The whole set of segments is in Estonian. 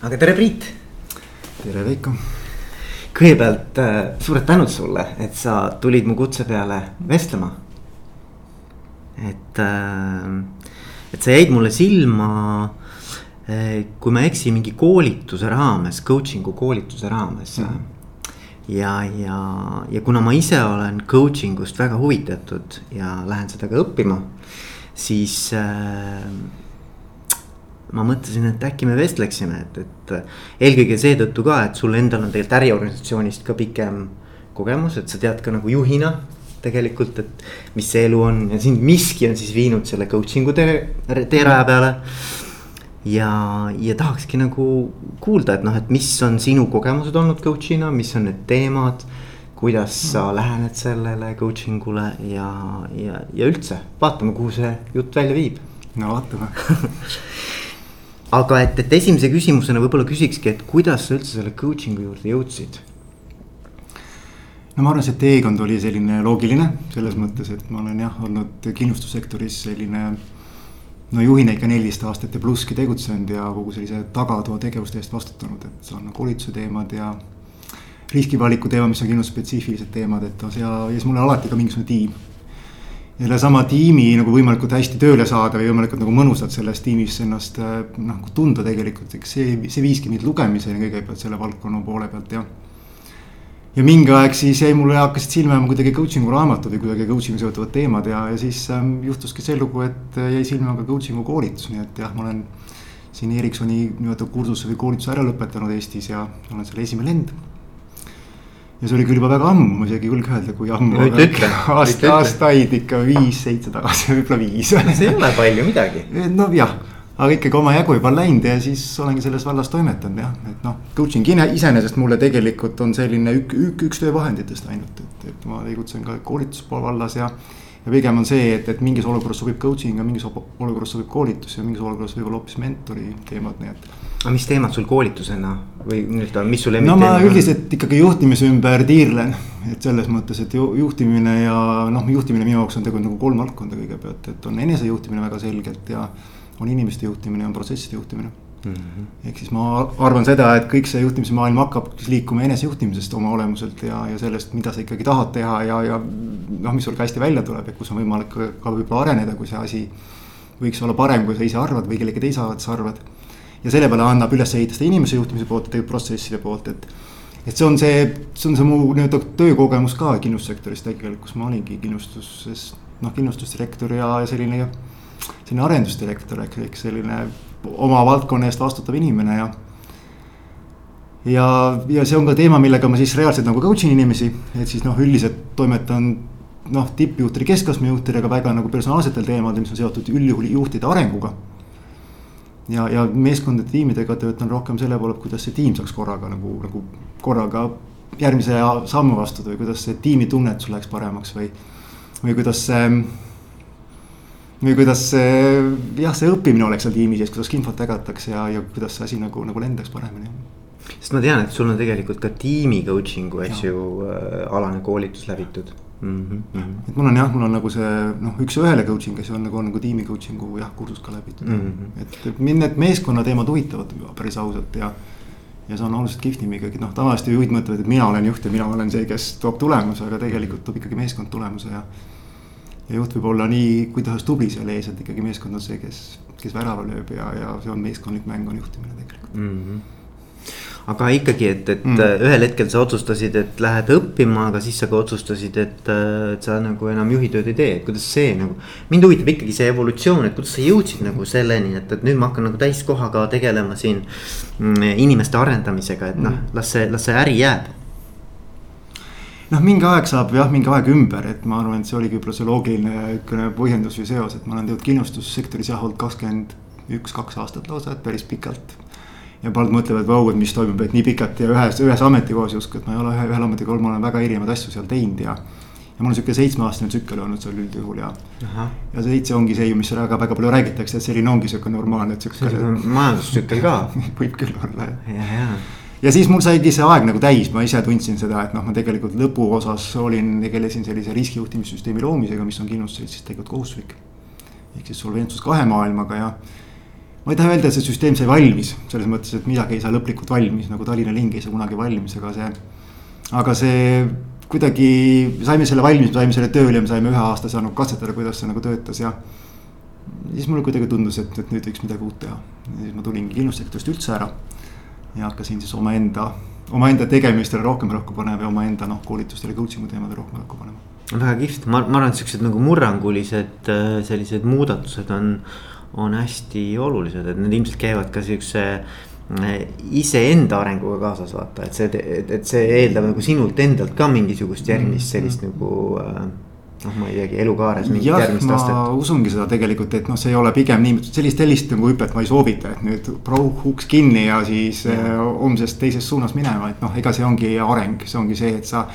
aga tere, Priit. tere, Veiko. kõigepealt äh, suured tänud sulle, et sa tulid mu kutse peale vestlema. et, äh, et sa jäid mulle silma, äh, kui ma ei eksi, mingi koolituse raames, coaching'u koolituse raames mm. -hmm ja, ja, ja kuna ma ise olen coaching ust väga huvitatud ja lähen seda ka õppima, siis äh, ma mõtlesin, et äkki me vestleksime, et, et eelkõige seetõttu ka, et sul endal on tegelikult äriorganisatsioonist ka pikem kogemus, et sa tead ka nagu juhina tegelikult, et mis see elu on ja sind miski on siis viinud selle coaching'u tee, teeraja peale. ja, ja tahakski nagu kuulda, et noh, et mis on sinu kogemused olnud coach'ina, mis on need teemad. kuidas sa lähened sellele coaching ule ja, ja, ja üldse vaatame, kuhu see jutt välja viib. no vaatame aga et, et esimese küsimusena võib-olla küsikski, et kuidas sa üldse selle coaching'u juurde jõudsid? no ma arvan, see teekond oli selline loogiline selles mõttes, et ma olen jah olnud kindlustussektoris selline. no juhina ikka neliteist aastat ja plusski tegutsenud ja kogu sellise tagatoa tegevuste eest vastutanud, et see on koolituse teemad ja. riskivaliku teema, mis on kindlustusspetsiifilised teemad, et ja, ja siis mul on alati ka mingisugune tiim sellesama tiimi nagu võimalikult hästi tööle saada või võimalikult nagu mõnusalt selles tiimis ennast äh, noh tunda tegelikult, eks see, see viiski mind lugemiseni kõigepealt selle valdkonna poole pealt ja. ja mingi aeg siis jäi mulle, hakkasid silma jääma kuidagi coaching'u raamatud või kuidagi coaching'u seotuvad teemad ja, ja siis ähm, juhtuski see lugu, et jäi silma ka coaching'u koolitus, nii et jah, ma olen. siin Ericssoni nii-öelda kursuse või koolituse ära lõpetanud Eestis ja olen selle esimene lend ja see oli küll juba väga ammu, ma isegi ei julge öelda, kui ammu. aasta, aastaid ikka viis-seitse tagasi, võib-olla viis. see ei ole palju midagi. nojah, aga ikkagi omajagu juba läinud ja siis olengi selles vallas toimetanud jah, et noh. Coaching iseenesest mulle tegelikult on selline ük, ük, üks töövahenditest ainult, et, et ma tegutsen ka koolituspoole vallas ja ja pigem on see, et, et mingis olukorras sobib coaching ja mingis olukorras sobib koolitus ja mingis olukorras võib-olla hoopis mentori teemad, nii et. Aga mis teemad sul koolitusena või nii-öelda, mis sul no ma üldiselt ikkagi juhtimise ümber tiirlen, et selles mõttes, et ju, juhtimine ja noh, juhtimine minu jaoks on tegelikult nagu kolm valdkonda kõigepealt, et on enesejuhtimine väga selgelt ja on inimeste juhtimine, on protsesside juhtimine Mm -hmm. ehk siis ma arvan seda, et kõik see juhtimise maailm hakkab liikuma enesejuhtimisest oma olemuselt ja, ja sellest, mida sa ikkagi tahad teha ja, ja noh, mis sul ka hästi välja tuleb ja kus on võimalik ka võib-olla areneda, kui see asi võiks olla parem, kui sa ise arvad või kellegi teise arvates arvad. Ja selle peale annab üles ehitada inimese juhtimise poolt ja tegelikult protsesside poolt, et. et see on see, see on see mu nii-öelda töökogemus ka kindlustussektoris tegelikult, kus ma olingi kindlustuses, noh kindlustusdirektor ja, selline. selline arendusdirektor ehk, ehk selline oma valdkonna eest vastutav inimene ja. ja, ja see on ka teema, millega ma siis reaalselt nagu coach in inimesi, et siis noh, üldiselt toimetan noh, tippjuhtide, keskastme juhtidega väga nagu personaalsetel teemadel, mis on seotud üldjuhul juhtide arenguga. Ja, ja meeskondade tiimidega töötan rohkem selle poole, kuidas see tiim saaks korraga nagu, nagu korraga järgmise sammu astuda või kuidas see tiimitunnetus läheks paremaks või, või kuidas see või kuidas see jah, see õppimine oleks seal tiimi sees, kuidas infot jagatakse ja, ja kuidas see asi nagu, nagu lendaks paremini. sest ma tean, et sul on tegelikult ka tiimi coaching'u, eks ju äh,, alane koolitus läbitud mm. -hmm. et mul on jah, mul on nagu see noh, üks-ühele coaching ja see on nagu, on nagu tiimi coaching'u jah, kursus ka läbitud mm. -hmm. et, et mind need meeskonna teemad huvitavad päris ausalt ja. ja see on oluliselt kihvtim ikkagi noh, tavaliselt juhid mõtlevad, et mina olen juht ja mina olen see, kes toob tulemuse, aga tegelikult toob ikkagi meeskond tulemuse ja ja juht võib olla nii, kui tahes tubli seal ees, et ikkagi meeskond on see, kes, kes värava lööb ja, ja see on meeskondlik mäng, on juhtimine tegelikult mm. -hmm aga ikkagi, et, et mm. ühel hetkel sa otsustasid, et lähed õppima, aga siis sa ka otsustasid, et, et sa nagu enam juhitööd ei tee, et kuidas see nagu. mind huvitab ikkagi see evolutsioon, et kuidas sa jõudsid nagu selleni, et, et nüüd ma hakkan nagu täiskohaga tegelema siin mm, inimeste arendamisega, et noh, las see, las see äri jääb noh, mingi aeg saab jah, mingi aeg ümber, et ma arvan, et see oligi võib-olla see loogiline niisugune põhjendus või seos, et ma olen tegelikult kindlustussektoris jah olnud kakskümmend üks, kaks aastat lausa, et päris pikalt. Ja paljud mõtlevad, vau, et mis toimub, et nii pikalt ja ühes, ühes ametikohas justkui, et ma ei ole ühe, ühel ametikohal, ma olen väga erinevaid asju seal teinud ja. ja mul on sihuke seitsmeaastane tsükkel olnud seal üldjuhul ja. ja seitse ongi see ju, mis väga, väga palju räägitakse, et selline ongi sihuke normaalne tsükkel. majandustsükkel ka võib küll olla jah. ja, ja ja siis mul saigi see aeg nagu täis, ma ise tundsin seda, et noh, ma tegelikult lõpuosas olin, tegelesin sellise riskijuhtimissüsteemi loomisega, mis on kindlustuses siis tegelikult kohustuslik. ehk siis solventsus kahe maailmaga ja. Ma ei taha öelda, et see süsteem sai valmis, selles mõttes, et midagi ei saa lõplikult valmis, nagu Tallinna ling ei saa kunagi valmis, aga see. aga see kuidagi, saime selle valmis, me saime selle tööle me saime ühe aasta saanud katsetada, kuidas see nagu töötas ja. siis mulle kuidagi tundus, et, et nüüd võiks midagi uut teha. ja siis ma tulingi kindlustussektorist üldse ära. ja hakkasin siis omaenda, omaenda tegemistele rohkem rõhku panema ja omaenda noh, koolitustele, coaching'u teemadele rohkem rõhku panema väga kihvt, ma, ma arvan, et siuksed nagu murrangulised äh, sellised muudatused on on hästi olulised, et need ilmselt käivad ka siukse äh, iseenda arenguga kaasas vaata, et see, et, see eeldab nagu sinult endalt ka mingisugust järgmist sellist mm -hmm. nagu äh, noh, ma ei teagi, elukaares mingit järgmist astet. usungi seda tegelikult, et noh, see ei ole pigem nii, sellist, sellist nagu hüpet ma ei soovita, et nüüd proov uks kinni ja siis. Äh, homsest teises suunas minema, et noh, ega see ongi areng, see ongi see, et sa.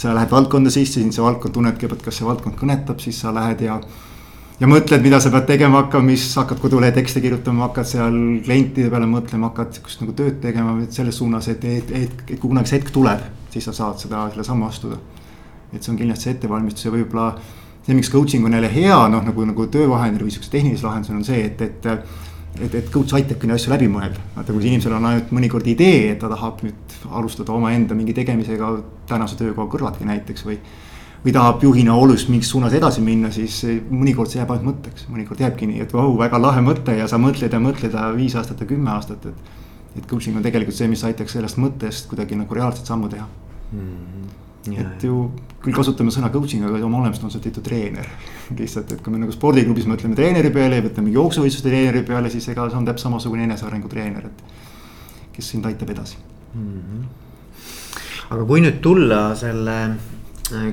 sa lähed valdkonda sisse, sind see valdkond tunnedki, et kas see valdkond kõnetab, siis sa lähed ja ja mõtled, mida sa pead tegema hakkama, mis hakkad kodulehe tekste kirjutama, hakkad seal klientide peale mõtlema, hakkad sihukest nagu tööd tegema selles suunas, et, et, et, et kunagi see hetk tuleb, siis sa saad seda, selle sammu astuda. et see on kindlasti see ettevalmistus ja võib-olla see, miks coaching on jälle hea, noh nagu, nagu töövahendil või sihukese tehnilise lahendusena on see, et, et et, et coach aitabki neid asju läbi mõelda, vaata kui inimesel on ainult mõnikord idee, et ta tahab nüüd alustada omaenda mingi tegemisega tänase töökoha kõrvaltki näiteks või või tahab juhina olust mingis suunas edasi minna, siis mõnikord see jääb ainult mõtteks, mõnikord jääbki nii, et vau, väga lahe mõte ja sa mõtled ja mõtled viis aastat ja kümme aastat, et. et coaching on tegelikult see, mis aitaks sellest mõttest kuidagi nagu reaalset sammu teha mm. -hmm. Ja, et ju küll kasutame sõna coaching, aga oma olemuselt on see tüütu treener. lihtsalt, et kui me nagu spordiklubis mõtleme treeneri peale ja võtame jooksuvõistluste treeneri peale, siis ega see on täpselt samasugune enesearengu treener, et. kes sind aitab edasi mm. -hmm. aga kui nüüd tulla selle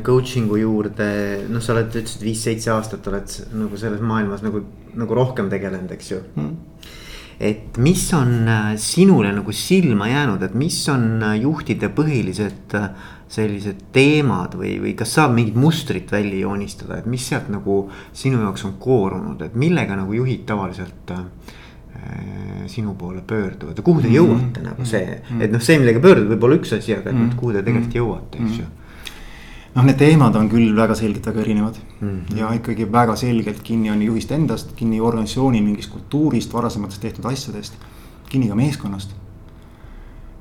coaching'u juurde, noh, sa oled, ütlesid viis-seitse aastat oled nagu selles maailmas nagu, nagu rohkem tegelenud, eks ju mm.. et mis on äh, sinule nagu silma jäänud, et mis on äh, juhtide põhilised sellised teemad või, või kas saab mingit mustrit välja joonistada, et mis sealt nagu sinu jaoks on koorunud, et millega nagu juhid tavaliselt äh, sinu poole pöörduvad ja kuhu te jõuate mm -hmm. nagu see, mm-hmm. et noh, see, millega pöördud, võib olla üks asi, aga et mm -hmm. kuhu te tegelikult mm-hmm. jõuate, eks ju noh, need teemad on küll väga selgelt väga erinevad mm. -hmm. ja ikkagi väga selgelt kinni on juhist endast, kinni organisatsiooni mingist kultuurist, varasematest tehtud asjadest. kinni ka meeskonnast.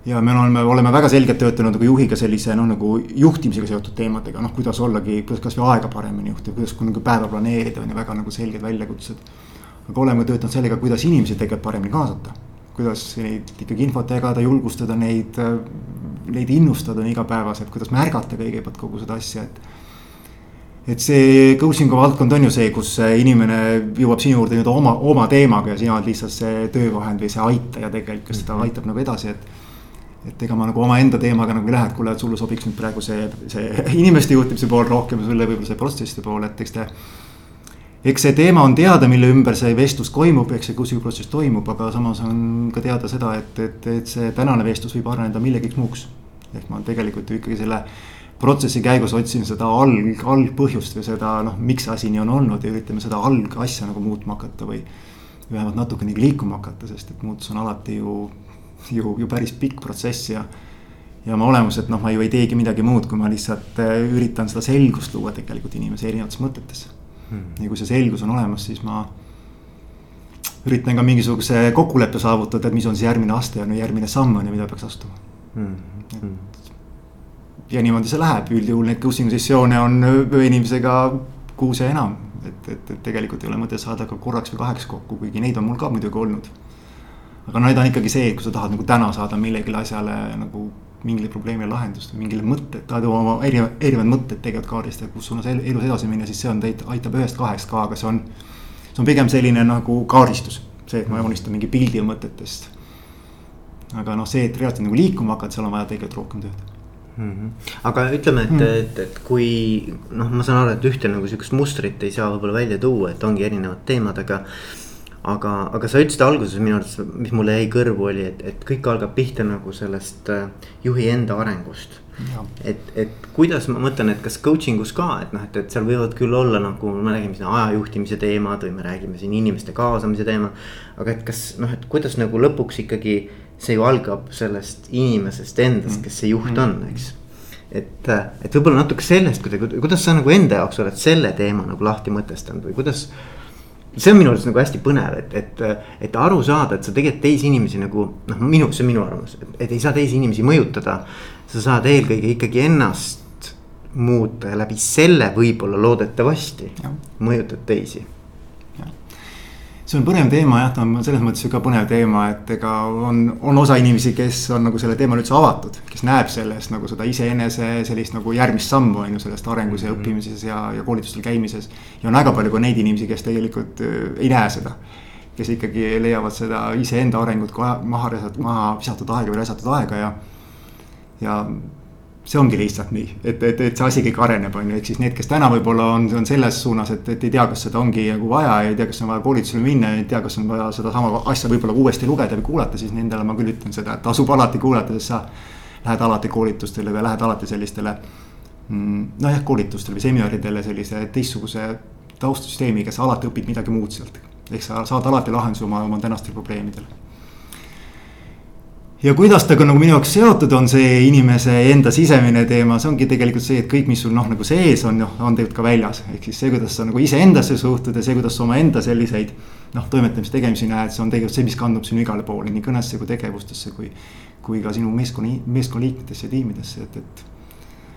ja me oleme, oleme väga selgelt töötanud nagu juhiga sellise noh, nagu juhtimisega seotud teemadega, noh kuidas ollagi, kuidas kasvõi aega paremini juhtida, kuidas nagu päeva planeerida on ju väga nagu selged väljakutsed. aga oleme töötanud sellega, kuidas inimesi tegelikult paremini kaasata kuidas neid ikkagi infot jagada, julgustada neid, neid innustada igapäevaselt, kuidas märgata kõigepealt kogu seda asja, et. et see coaching'u valdkond on ju see, kus inimene jõuab sinu juurde nii-öelda oma, oma teemaga ja sina oled lihtsalt see töövahend või see aitaja tegelikult, kes teda mhm. aitab nagu edasi, et et ega ma nagu omaenda teemaga nagu ei lähe, et kuule, et sulle sobiks nüüd praegu see, see inimeste juhtimise pool rohkem, sulle võib-olla see protsesside pool, et eks te eks see teema on teada, mille ümber see vestlus toimub, eks see coaching protsess toimub, aga samas on ka teada seda, et, et, et see tänane vestlus võib areneda millegiks muuks. ehk ma tegelikult ju ikkagi selle protsessi käigus otsin seda alg, algpõhjust või seda noh, miks see asi nii on olnud ja üritame seda algasja nagu muutma hakata või. vähemalt natukenegi liikuma hakata, sest et muutus on alati ju, ju, ju päris pikk protsess ja ja oma olemuselt noh, ma ju ei teegi midagi muud, kui ma lihtsalt äh, üritan seda selgust luua tegelikult inimese erinevates mõtetes. Ja kui see selgus on olemas, siis ma üritan ka mingisuguse kokkuleppe saavutada, et mis on siis järgmine aste on ju, järgmine samm on ju, mida peaks astuma hmm.. Hmm. ja niimoodi see läheb, üldjuhul neid coaching sessioone on ühe inimesega kuus ja enam. et, et, et tegelikult ei ole mõtet saada ka korraks või kaheks kokku, kuigi neid on mul ka muidugi olnud. aga no need on ikkagi see, et kui sa tahad nagu täna saada millegile asjale nagu mingile probleemile lahendust või mingile mõtte, tahad oma erinevad, erinevad mõtted tegelikult kaardistada, kus suunas elus edasi minna, siis see on aitab ühest kahest ka, aga see on. see on pigem selline nagu kaardistus, see, et ma joonistan mingi pildi mõtetest. aga noh, see, et reaalselt nagu liikuma hakata, seal on vaja tegelikult rohkem tööd mm. -hmm. aga ütleme, et mm, -hmm. et, et kui noh, ma saan aru, et ühte nagu sihukest mustrit ei saa võib-olla välja tuua, et ongi erinevad teemad, aga aga, aga sa ütlesid alguses minu arvates, mis mulle jäi kõrvu, oli, et, et kõik algab pihta nagu sellest äh, juhi enda arengust. et, et kuidas ma mõtlen, et kas coaching us ka, et noh, et, et seal võivad küll olla nagu, me räägime siin ajajuhtimise teemad või me räägime siin inimeste kaasamise teema. aga et kas noh, et kuidas nagu lõpuks ikkagi see ju algab sellest inimesest endast, kes see juht on, eks et, et võib-olla natuke sellest kuidas sa nagu enda jaoks oled selle teema nagu lahti mõtestanud või kuidas see on minu arust nagu hästi põnev, et, et, et aru saada, et sa tegelikult teisi inimesi nagu noh, minu, see on minu arvamus, et ei saa teisi inimesi mõjutada. sa saad eelkõige ikkagi ennast muuta ja läbi selle võib-olla loodetavasti mõjutad teisi see on põnev teema jah, ta on selles mõttes ka põnev teema, et ega on, on osa inimesi, kes on nagu selle teemale üldse avatud. kes näeb selles nagu seda iseenese sellist nagu järgmist sammu on ju sellest arengus ja mhm. õppimises ja, ja koolitustel käimises. ja on väga palju ka neid inimesi, kes tegelikult äh, ei näe seda. kes ikkagi leiavad seda iseenda arengut kui maha maha visatud aega või resatud aega ja, ja see ongi lihtsalt nii, et, et, et see asi kõik areneb, on ju, ehk siis need, kes täna võib-olla on, on selles suunas, et, et ei tea, kas seda ongi nagu vaja ja ei tea, kas on vaja koolitusele minna ja ei tea, kas on vaja sedasama asja võib-olla uuesti lugeda või kuulata, siis nendele ma küll ütlen seda, et tasub alati kuulata, sest sa lähed alati koolitustele või lähed alati sellistele. Mm, nojah, koolitustele või seminaridele sellise teistsuguse taustsüsteemiga, sa alati õpid midagi muud sealt. ehk sa saad alati lahenduse oma, oma tänastele probleemidele ja kuidas ta ka nagu minu jaoks seotud on, see inimese enda sisemine teema, see ongi tegelikult see, et kõik, mis sul noh, nagu sees on, noh, on tegelikult ka väljas. ehk siis see, kuidas sa nagu iseendasse suhtud ja see, kuidas sa omaenda selliseid noh, toimetamisi, tegemisi näed, see on tegelikult see, mis kandub sinu igale poole, nii kõnesse kui tegevustesse, kui. kui ka sinu meeskonna, meeskonnaliikmetesse ja tiimidesse, et, et.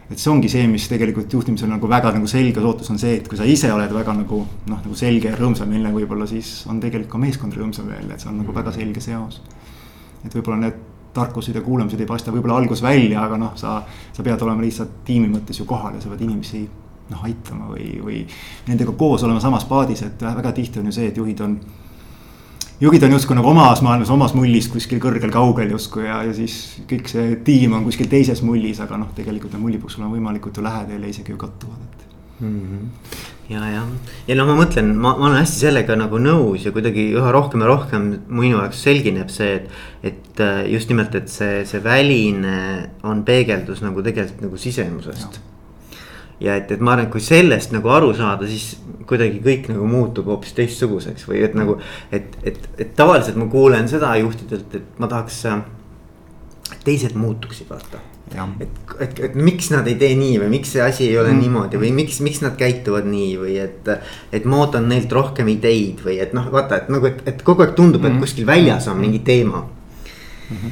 et see ongi see, mis tegelikult juhtimisel nagu väga nagu selge ootus on see, et kui sa ise oled väga nagu noh, nagu selge ja rõõmsameelne võib-olla, siis on tegelikult ka meeskond rõõmsameelne, et see on nagu väga selge seos et võib-olla need tarkused ja kuulamised ei paista võib-olla alguses välja, aga noh, sa, sa pead olema lihtsalt tiimi mõttes ju kohal ja sa pead inimesi noh, aitama või, või nendega koos olema samas paadis, et väga tihti on ju see, et juhid on. juhid on justkui nagu omas maailmas, omas mullis kuskil kõrgel kaugel justkui ja, ja siis kõik see tiim on kuskil teises mullis, aga noh, tegelikult need mullid peaks olema võimalikult ju lähedal ja isegi ju kattuvad, et mm. -hmm ja, jah, ja no ma mõtlen, ma, ma olen hästi sellega nagu nõus ja kuidagi üha rohkem ja rohkem minu jaoks selgineb see, et. et äh, just nimelt, et see, see väline on peegeldus nagu tegelikult nagu sisemusest. ja et, et ma arvan, et kui sellest nagu aru saada, siis kuidagi kõik nagu muutub hoopis teistsuguseks või et nagu. et, et, et tavaliselt ma kuulen seda juhtidelt, et ma tahaks, äh, teised muutuksid, vaata et, et, et miks nad ei tee nii või miks see asi ei ole mm. niimoodi või miks, miks nad käituvad nii või et. et ma ootan neilt rohkem ideid või et noh, vaata, et nagu, et, et kogu aeg tundub, et mm. kuskil väljas on mingi teema mm. -hmm.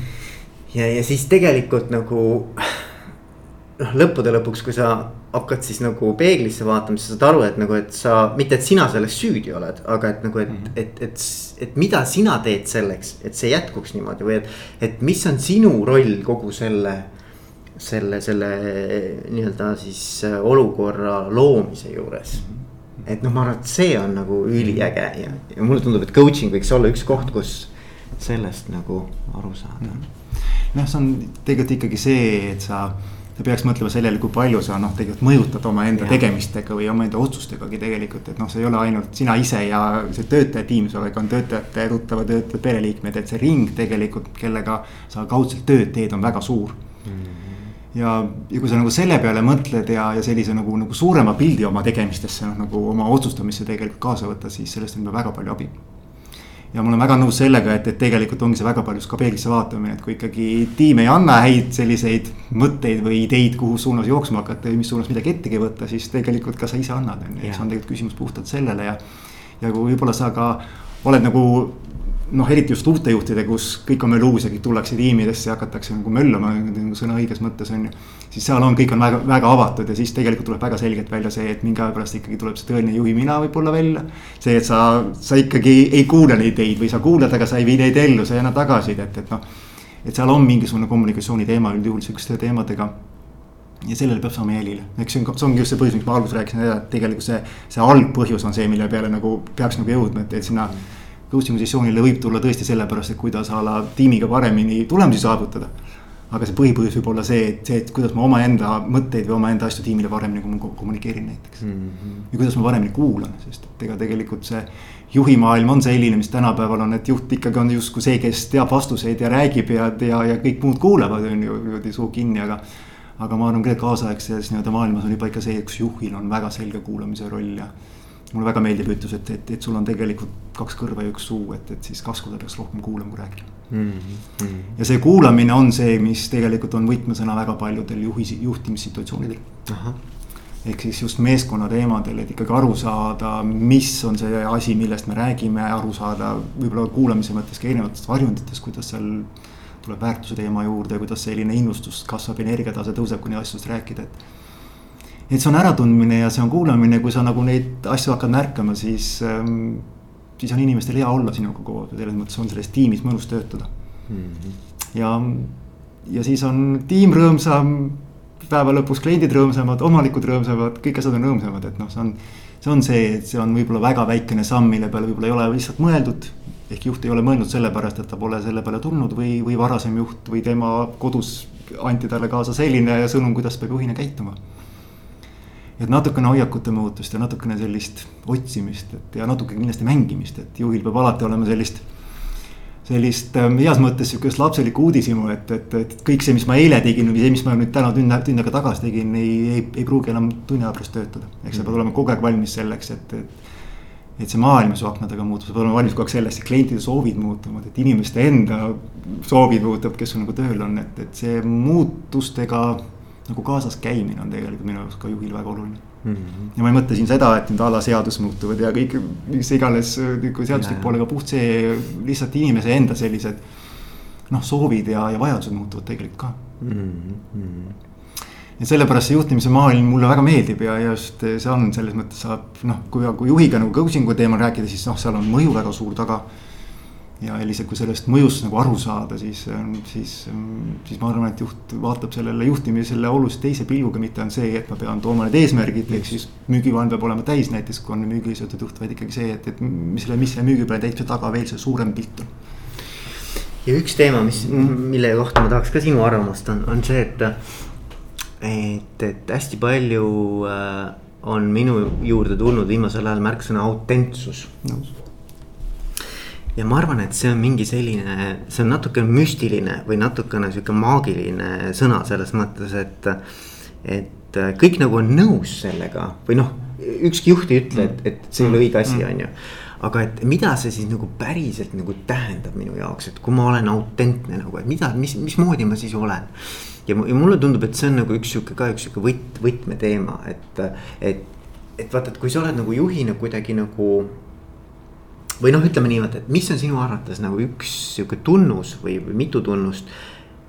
ja, ja siis tegelikult nagu noh, lõppude lõpuks, kui sa hakkad siis nagu peeglisse vaatama, siis saad aru, et nagu, et sa, mitte et sina selles süüdi oled, aga et nagu, et mm, -hmm. et, et, et, et mida sina teed selleks, et see jätkuks niimoodi või et. et mis on sinu roll kogu selle selle, selle nii-öelda siis äh, olukorra loomise juures. et noh, ma arvan, et see on nagu üliäge ja, ja mulle tundub, et coaching võiks olla üks koht, kus sellest nagu aru saada. noh, see on tegelikult ikkagi see, et sa sa peaks mõtlema sellele, kui palju sa noh, tegelikult mõjutad omaenda tegemistega või omaenda otsustegagi tegelikult, et noh, see ei ole ainult sina ise ja see töötajatiim, vaid on töötajate, tuttavad, töötajate pereliikmed, et see ring tegelikult, kellega sa kaudselt tööd teed, on väga suur mm ja, ja kui sa nagu selle peale mõtled ja, ja sellise nagu, nagu suurema pildi oma tegemistesse noh, nagu oma otsustamisse tegelikult kaasa võtta, siis sellest on juba väga palju abi. ja ma olen väga nõus sellega, et, et tegelikult ongi see väga palju ka peeglisse vaatamine, et kui ikkagi tiim ei anna häid selliseid mõtteid või ideid, kuhu suunas jooksma hakata ja mis suunas midagi ettegi võtta, siis tegelikult ka sa ise annad, on ju, et see on tegelikult küsimus puhtalt sellele ja. ja kui võib-olla sa ka oled nagu noh, eriti just uute juhtidega, kus kõik on veel uus ja kõik tullakse tiimidesse ja hakatakse nagu möllama nagu sõna õiges mõttes on ju. siis seal on, kõik on väga, väga avatud ja siis tegelikult tuleb väga selgelt välja see, et mingi aja pärast ikkagi tuleb see tõeline juhi mina võib-olla välja. see, et sa, sa ikkagi ei kuula neid ideid või sa kuulad, aga sa ei vii neid ellu, sa ei anna tagasisidet, et noh. et seal on mingisugune kommunikatsiooni teema üldjuhul sihukeste teemadega ja sellele peab saama jälile, eks see on, see ongi just see põhjus, miks ma alguses rääkisin, et tegelikult see, see algpõhjus on see, mille peale nagu peaks nagu jõudma, et, et sinna mm coaching positsioonile võib tulla tõesti sellepärast, et kuidas a la tiimiga paremini tulemusi saavutada. aga see põhipõhjus võib olla see, et see, et kuidas ma omaenda mõtteid või omaenda asju tiimile paremini kommunikeerin näiteks mm. -hmm. ja kuidas ma paremini kuulan, sest et ega tegelikult see juhimaailm on selline, mis tänapäeval on, et juht ikkagi on justkui see, kes teab vastuseid ja räägib ja, ja, ja kõik muud kuulavad, on ju, niimoodi suu kinni, aga. aga ma arvan, et kaasaegses nii-öelda maailmas on juba ikka see, kus juhil on väga selge kuulamise roll ja mulle väga meeldib ütlus, et, et, et sul on tegelikult kaks kõrva ja üks suu, et, et siis kaks korda peaks rohkem kuulama kui rääkima mm. -hmm. ja see kuulamine on see, mis tegelikult on võtmesõna väga paljudel juhi, juhtimissituatsioonidel. ehk siis just meeskonna teemadel, et ikkagi aru saada, mis on see asi, millest me räägime, aru saada võib-olla kuulamise mõttes ka erinevatest varjunditest, kuidas seal tuleb väärtuse teema juurde, kuidas selline innustus kasvab, energiatase tõuseb, kui neid asjadest rääkida, et. Et see on äratundmine ja see on kuulamine, kui sa nagu neid asju hakkad märkama, siis ähm, siis on inimestel hea olla sinuga koos ja selles mõttes on selles tiimis mõnus töötada mm. -hmm. ja, ja siis on tiim rõõmsam päeva lõpuks kliendid rõõmsamad, omanikud rõõmsamad, kõik asjad on rõõmsamad, et noh, see on. see on see, et see on võib-olla väga väikene samm, mille peale võib-olla ei ole lihtsalt mõeldud. ehk juht ei ole mõelnud sellepärast, et ta pole selle peale tulnud või, või varasem juht või tema kodus anti talle kaasa selline sõnum, kuidas peab juhina käituma. Et natukene hoiakute muutust ja natukene sellist otsimist, et ja natuke kindlasti mängimist, et juhil peab alati olema sellist sellist ähm, heas mõttes sihukest lapselikku uudishimu, et, et, et kõik see, mis ma eile tegin või see, mis ma nüüd täna tund, tund aega tagasi tegin, ei, ei, ei pruugi enam tunni aja pärast töötada. eks sa pead olema kogu aeg valmis selleks, et, et. et see maailm su aknadega muutub, sa pead olema valmis kogu aeg selleks, et klientide soovid muutuvad, et inimeste enda soovid muutuvad, kes sul nagu tööl on, et, et see muutustega nagu kaasas käimine on tegelikult minu jaoks ka juhil väga oluline mm. -hmm. ja ma ei mõtle siin seda, et nüüd alaseadus muutuvad ja kõik, mis iganes nagu seaduslik poolega puht see lihtsalt inimese enda sellised. noh, soovid ja, ja vajadused muutuvad tegelikult ka mm. -hmm. ja sellepärast see juhtimise maailm mulle väga meeldib ja, ja just see on selles mõttes saab noh, kui, kui juhiga nagu coaching'u teemal rääkida, siis noh, seal on mõju väga suur taga ja lihtsalt, kui sellest mõjust nagu aru saada, siis, siis, siis ma arvan, et juht vaatab sellele juhtimisele oluliselt teise pilguga, mitte on see, et ma pean tooma need eesmärgid, ehk siis müügiplaan peab olema täis näiteks, kui on müügiga seotud juht, vaid ikkagi see, et, et mis selle, mis selle müügiplaani täitmise taga veel see suurem pilt on. ja üks teema, mis, mille kohta ma tahaks ka sinu arvamust, on, on see, et, et, et hästi palju äh, on minu juurde tulnud viimasel ajal märksõna autentsus no ja ma arvan, et see on mingi selline, see on natuke müstiline või natukene sihuke maagiline sõna selles mõttes, et. et kõik nagu on nõus sellega või noh, ükski juht ei ütle, et, et see ei ole õige asi, on ju aga et mida see siis nagu päriselt nagu tähendab minu jaoks, et kui ma olen autentne nagu, et mida, mis, mismoodi ma siis olen. ja, ja mulle tundub, et see on nagu üks sihuke ka üks sihuke võt-, võtmeteema, et, et, et vaata, et kui sa oled nagu juhina kuidagi nagu või noh, ütleme niimoodi, et mis on sinu arvates nagu üks sihuke tunnus või, mitu tunnust,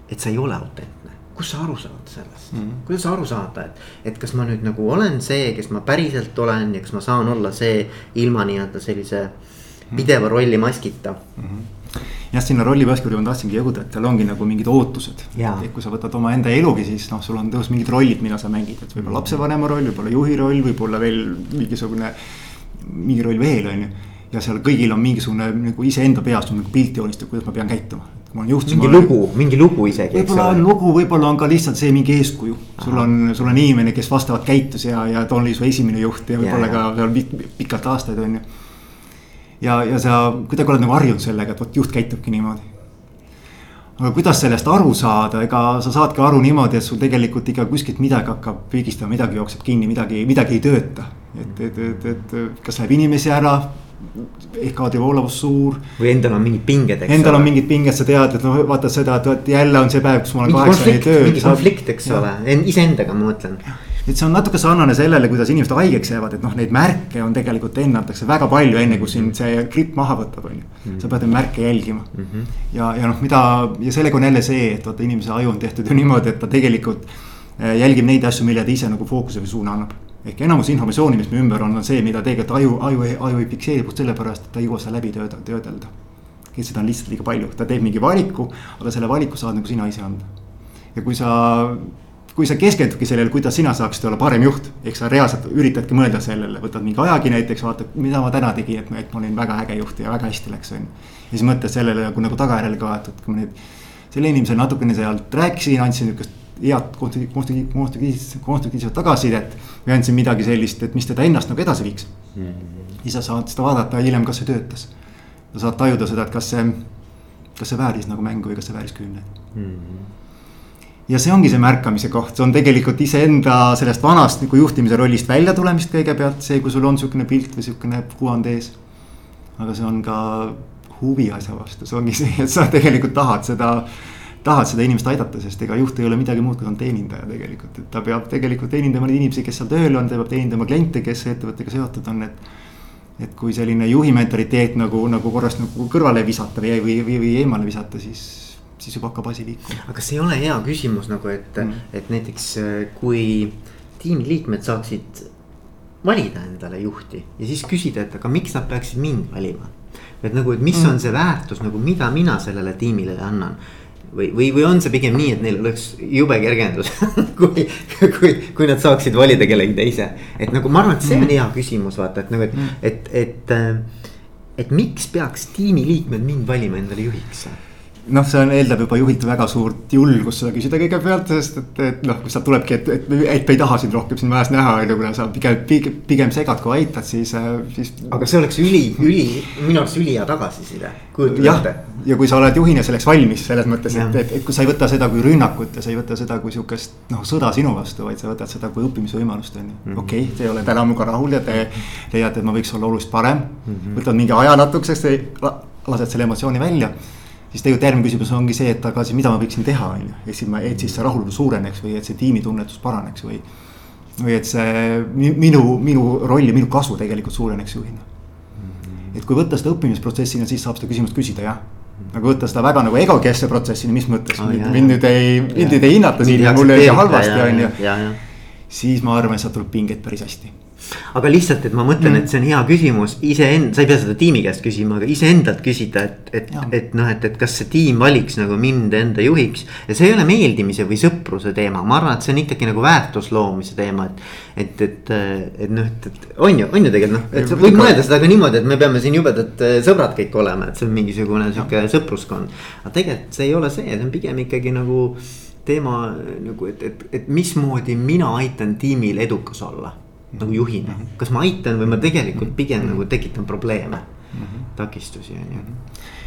et sa ei ole autentne kust sa aru saad sellest mm, -hmm. kuidas sa aru saada, et, et kas ma nüüd nagu olen see, kes ma päriselt olen ja kas ma saan olla see ilma nii-öelda sellise mhm. pideva rolli maskita mm. -hmm. jah, sinna rollimaskile ma tahtsingi jõuda, et tal ongi nagu mingid ootused. et kui sa võtad omaenda elugi, siis noh, sul on tõus mingid rollid, mida sa mängid, et võib-olla lapsevanema roll, võib-olla juhi roll, võib-olla veel mingisugune, mingi roll veel, on ju ja seal kõigil on mingisugune nagu iseenda peas nagu pilt joonistatud, kuidas ma pean käituma. ma olen juht. mingi lugu, mingi lugu isegi. võib-olla on lugu, võib-olla on ka lihtsalt see mingi eeskuju. sul on, sul on inimene, kes vastavalt käitus ja, ja ta oli su esimene juht ja võib-olla ka seal pikalt aastaid on ju. ja, ja sa kuidagi oled nagu harjunud sellega, et vot juht käitubki niimoodi aga kuidas sellest aru saada, ega sa saadki aru niimoodi, et sul tegelikult ikka kuskilt midagi hakkab pigistama, midagi jookseb kinni, midagi, midagi ei tööta. et, et, et, et kas läheb inimesi ära ehk aadivoolavus suur. või endal on mingid pinged, eks. Endal ole. on mingid pinged, sa tead, et noh, vaatad seda, et vot jälle on see päev, kus mul on kaheksani töö. mingi konflikt, eks ja. ole, iseendaga ma mõtlen. et see on natuke sarnane sellele, kuidas inimesed haigeks jäävad, et noh, neid märke on tegelikult ennatakse väga palju, enne kui sind see gripp maha võtab, on ju. Mhm. sa pead neid märke jälgima mm. -hmm. ja, ja noh, mida ja sellega on jälle see, et vaata inimese aju on tehtud ju niimoodi, et ta tegelikult eh, jälgib neid asju, mille ta ise nagu fookuse või suuna annab ehk enamus informatsiooni, mis me ümber on, on see, mida tegelikult aju, aju, aju ei fikseeri puht sellepärast, et ta ei jõua seda läbi tööda, töödelda. et seda on lihtsalt liiga palju, ta teeb mingi valiku, aga selle valiku saad nagu sina ise anda. ja kui sa, kui sa keskendudki sellele, kuidas sina saaksid olla parem juht, ehk sa reaalselt üritadki mõelda sellele, võtad mingi ajagi näiteks, vaatad, mida ma täna tegin, et et ma olin väga äge juht ja väga hästi läks, on ju. ja siis mõtled sellele nagu, nagu tagajärjele ka, et, et kui ma nüüd selle inimesele natukene sealt rääkisin, andsin niukest head konstruktiivset, konstruktiivset, konstruktiivset tagasisidet. või andsin midagi sellist, et mis teda ennast nagu edasi viiks mm. -hmm. siis sa saad seda vaadata hiljem, kas see töötas. sa saad tajuda seda, et kas see, kas see vääris nagu mängu või kas see vääris kümneid mm. -hmm ja see ongi see märkamise koht, see on tegelikult iseenda sellest vanast nagu juhtimise rollist välja tulemist kõigepealt, see, kui sul on sihukene pilt või sihukene kuvand ees. aga see on ka huvi asja vastu, see ongi see, et sa tegelikult tahad seda tahad seda inimest aidata, sest ega juht ei ole midagi muud, kui ta on teenindaja tegelikult, et ta peab tegelikult teenindama neid inimesi, kes seal tööl on, ta peab teenindama kliente, kes ettevõttega seotud on, et. et kui selline juhi mentaliteet nagu, nagu korrast nagu kõrvale visata või, või, või, või eemale visata, siis, siis juba hakkab asi liikuma. aga kas ei ole hea küsimus nagu, et mm., et näiteks kui tiimiliikmed saaksid valida endale juhti ja siis küsida, et aga miks nad peaksid mind valima. et nagu, et mis mm. on see väärtus nagu, mida mina sellele tiimile annan või, või, või on see pigem nii, et neil oleks jube kergendus kui, kui, kui nad saaksid valida kellegi teise. et nagu ma arvan, et see on mm. hea küsimus, vaata, et nagu, et, mm. et, et, et, et miks peaks tiimiliikmed mind valima endale juhiks noh, see on, eeldab juba juhilt väga suurt julgust seda küsida kõigepealt, sest et, et noh, kui sealt tulebki, et, et, et me ei taha sind rohkem siin majas näha, on ju, kuna sa pigem, pigem, pigem segad kui aitad, siis, äh, siis. aga see oleks üli, üli, minu arust ülihea tagasiside. jah, ja kui sa oled juhina selleks valmis, selles mõttes, et, et, et kui sa ei võta seda kui rünnakut ja sa ei võta seda kui sihukest noh, sõda sinu vastu, vaid sa võtad seda kui õppimisvõimalust, on ju. Mhm. okei okay,, te ei ole täna minuga rahul ja te leiate, et ma võiks olla oluliselt parem mm. -hmm. võtad mingi aja natukeseks, lased selle emotsiooni välja siis tegelikult järgmine küsimus ongi see, et aga siis mida ma võiksin teha, on ju, et siis ma, et siis see rahulolu suureneks või et see tiimitunnetus paraneks või. või et see minu, minu roll ja minu kasu tegelikult suureneks juhina. et kui võtta seda õppimisprotsessina, siis saab seda küsimust küsida jah nagu võtta seda väga nagu egokeskse protsessina, mis mõttes oh,, mind nüüd ei, mind nüüd ei hinnata siin ja mul oli halvasti, on ju. siis ma arvan, et sealt tuleb pingeid päris hästi aga lihtsalt, et ma mõtlen mm., et see on hea küsimus iseend-, sa ei pea seda tiimi käest küsima, aga iseendalt küsida, et, et, et noh, et, et kas see tiim valiks nagu mind enda juhiks. ja see ei ole meeldimise või sõpruse teema, ma arvan, et see on ikkagi nagu väärtus loomise teema, et. et, et, et noh, et, et on ju, on ju tegelikult noh, et võib mõelda seda ka niimoodi, et me peame siin jubedad äh, sõbrad kõik olema, et see on mingisugune sihuke sõpruskond. aga tegelikult see ei ole see, see on pigem ikkagi nagu teema nagu, et, et, et mismoodi mina aitan tiimil edukas olla nagu juhina, mhm. kas ma aitan või ma tegelikult pigem nagu tekitan probleeme, mhm. takistusi on ju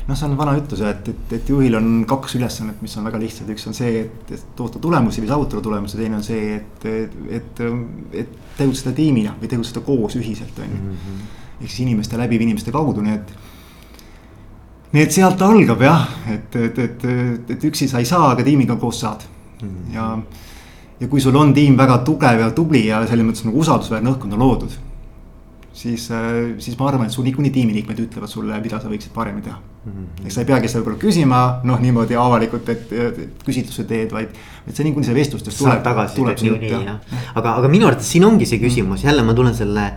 noh, see on vana ütlus, et, et, et juhil on kaks ülesannet, mis on väga lihtsad, üks on see, et, et toota tulemusi või saavutada tulemusi, teine on see, et, et, et, et tegutseda tiimina või tegutseda koos ühiselt, on ju. Mhm. ehk siis inimeste läbi või inimeste kaudu, nii et. nii et sealt algab jah, et, et, et, et üksi sa ei saa, aga tiimiga koos saad mm -hmm. ja ja kui sul on tiim väga tugev ja tubli ja selles mõttes nagu usaldusväärne õhkkond on loodud. siis, äh, siis ma arvan, et sul niikuinii tiimiliikmed ütlevad sulle, mida sa võiksid paremini teha mm. -hmm. eks sa ei peagi seda võib-olla küsima, noh niimoodi avalikult, et, et küsitluse teed, vaid. et see niikuinii see vestlustest tuleb, aga, aga minu arvates siin ongi see küsimus, jälle ma tulen selle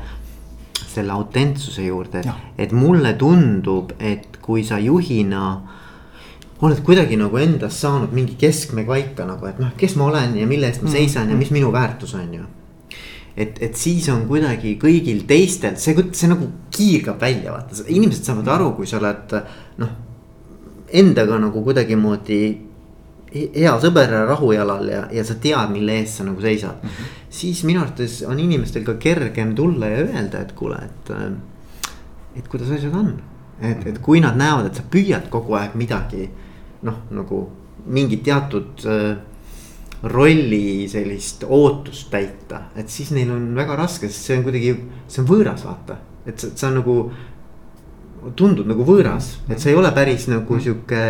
selle autentsuse juurde, et, et mulle tundub, et kui sa juhina oled kuidagi nagu endas saanud mingi keskme paika nagu, et noh, kes ma olen ja mille eest ma mm. seisan ja mis minu väärtus on ju. et, et siis on kuidagi kõigil teistel, see, see nagu kiirgab välja, vaata, inimesed saavad aru, kui sa oled noh. Endaga nagu kuidagimoodi hea sõber rahujalal ja, ja sa tead, mille eest sa nagu seisad mm. -hmm. siis minu arvates on inimestel ka kergem tulla ja öelda, et kuule, et, et kuidas asjad on. et, et kui nad näevad, et sa püüad kogu aeg midagi noh, nagu mingit teatud äh, rolli sellist ootust täita, et siis neil on väga raske, sest see on kuidagi, see on võõras, vaata, et see, see on nagu. tundub nagu võõras, et see ei ole päris nagu sihuke,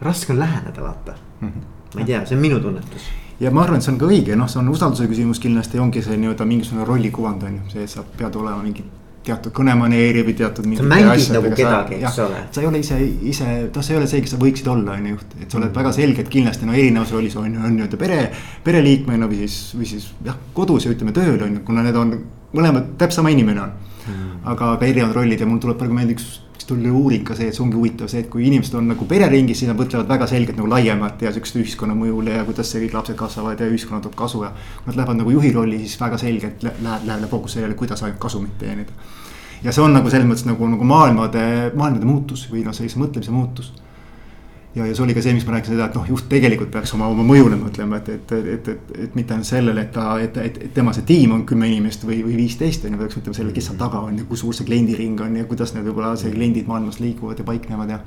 raske on läheneda, vaata. ma ei tea, see on minu tunnetus ja ma arvan, et see on ka õige, noh, see on usalduse küsimus kindlasti ongi see nii-öelda mingisugune rollikuvand on ju, see, et sa pead olema mingi teatud kõnemaneeri või teatud. sa mängid nagu kedagi, eks ole. sa ei ole ise, ise, noh, sa ei ole see, kes sa võiksid olla, on ju, et sa oled mm. väga selgelt kindlasti no erinevas rollis on ju, on nii-öelda pere, pereliikmena või siis, või siis jah, kodus ja ütleme tööl on ju, kuna need on mõlemad täpselt sama inimene on mm.. aga, aga erinevad rollid ja mul tuleb praegu meelde üks siis tuli uuring ka see, et see ongi huvitav see, et kui inimesed on nagu pereringis, siis nad mõtlevad väga selgelt nagu laiemalt ja sihukest ühiskonna mõjule ja kuidas see kõik lapsed kasvavad ja ühiskonna toob kasu ja. kui nad lähevad nagu juhi rolli, siis väga selgelt läheb, läheb fookus sellele, kuidas ainult kasumit teenida. ja see on nagu selles mõttes nagu, nagu maailmade, maailmade muutus või noh, sellise mõtlemise muutus ja, ja see oli ka see, miks ma rääkisin seda, et noh, juht tegelikult peaks oma, oma mõjule mõtlema, et, et, et, et, et mitte ainult sellele, et ta, et, et, et tema see tiim on kümme inimest või, või viisteist on ju, peaks mõtlema sellele, kes seal taga on ja kui suur see kliendiring on ja kuidas need võib-olla see kliendid maailmas liiguvad ja paiknevad ja.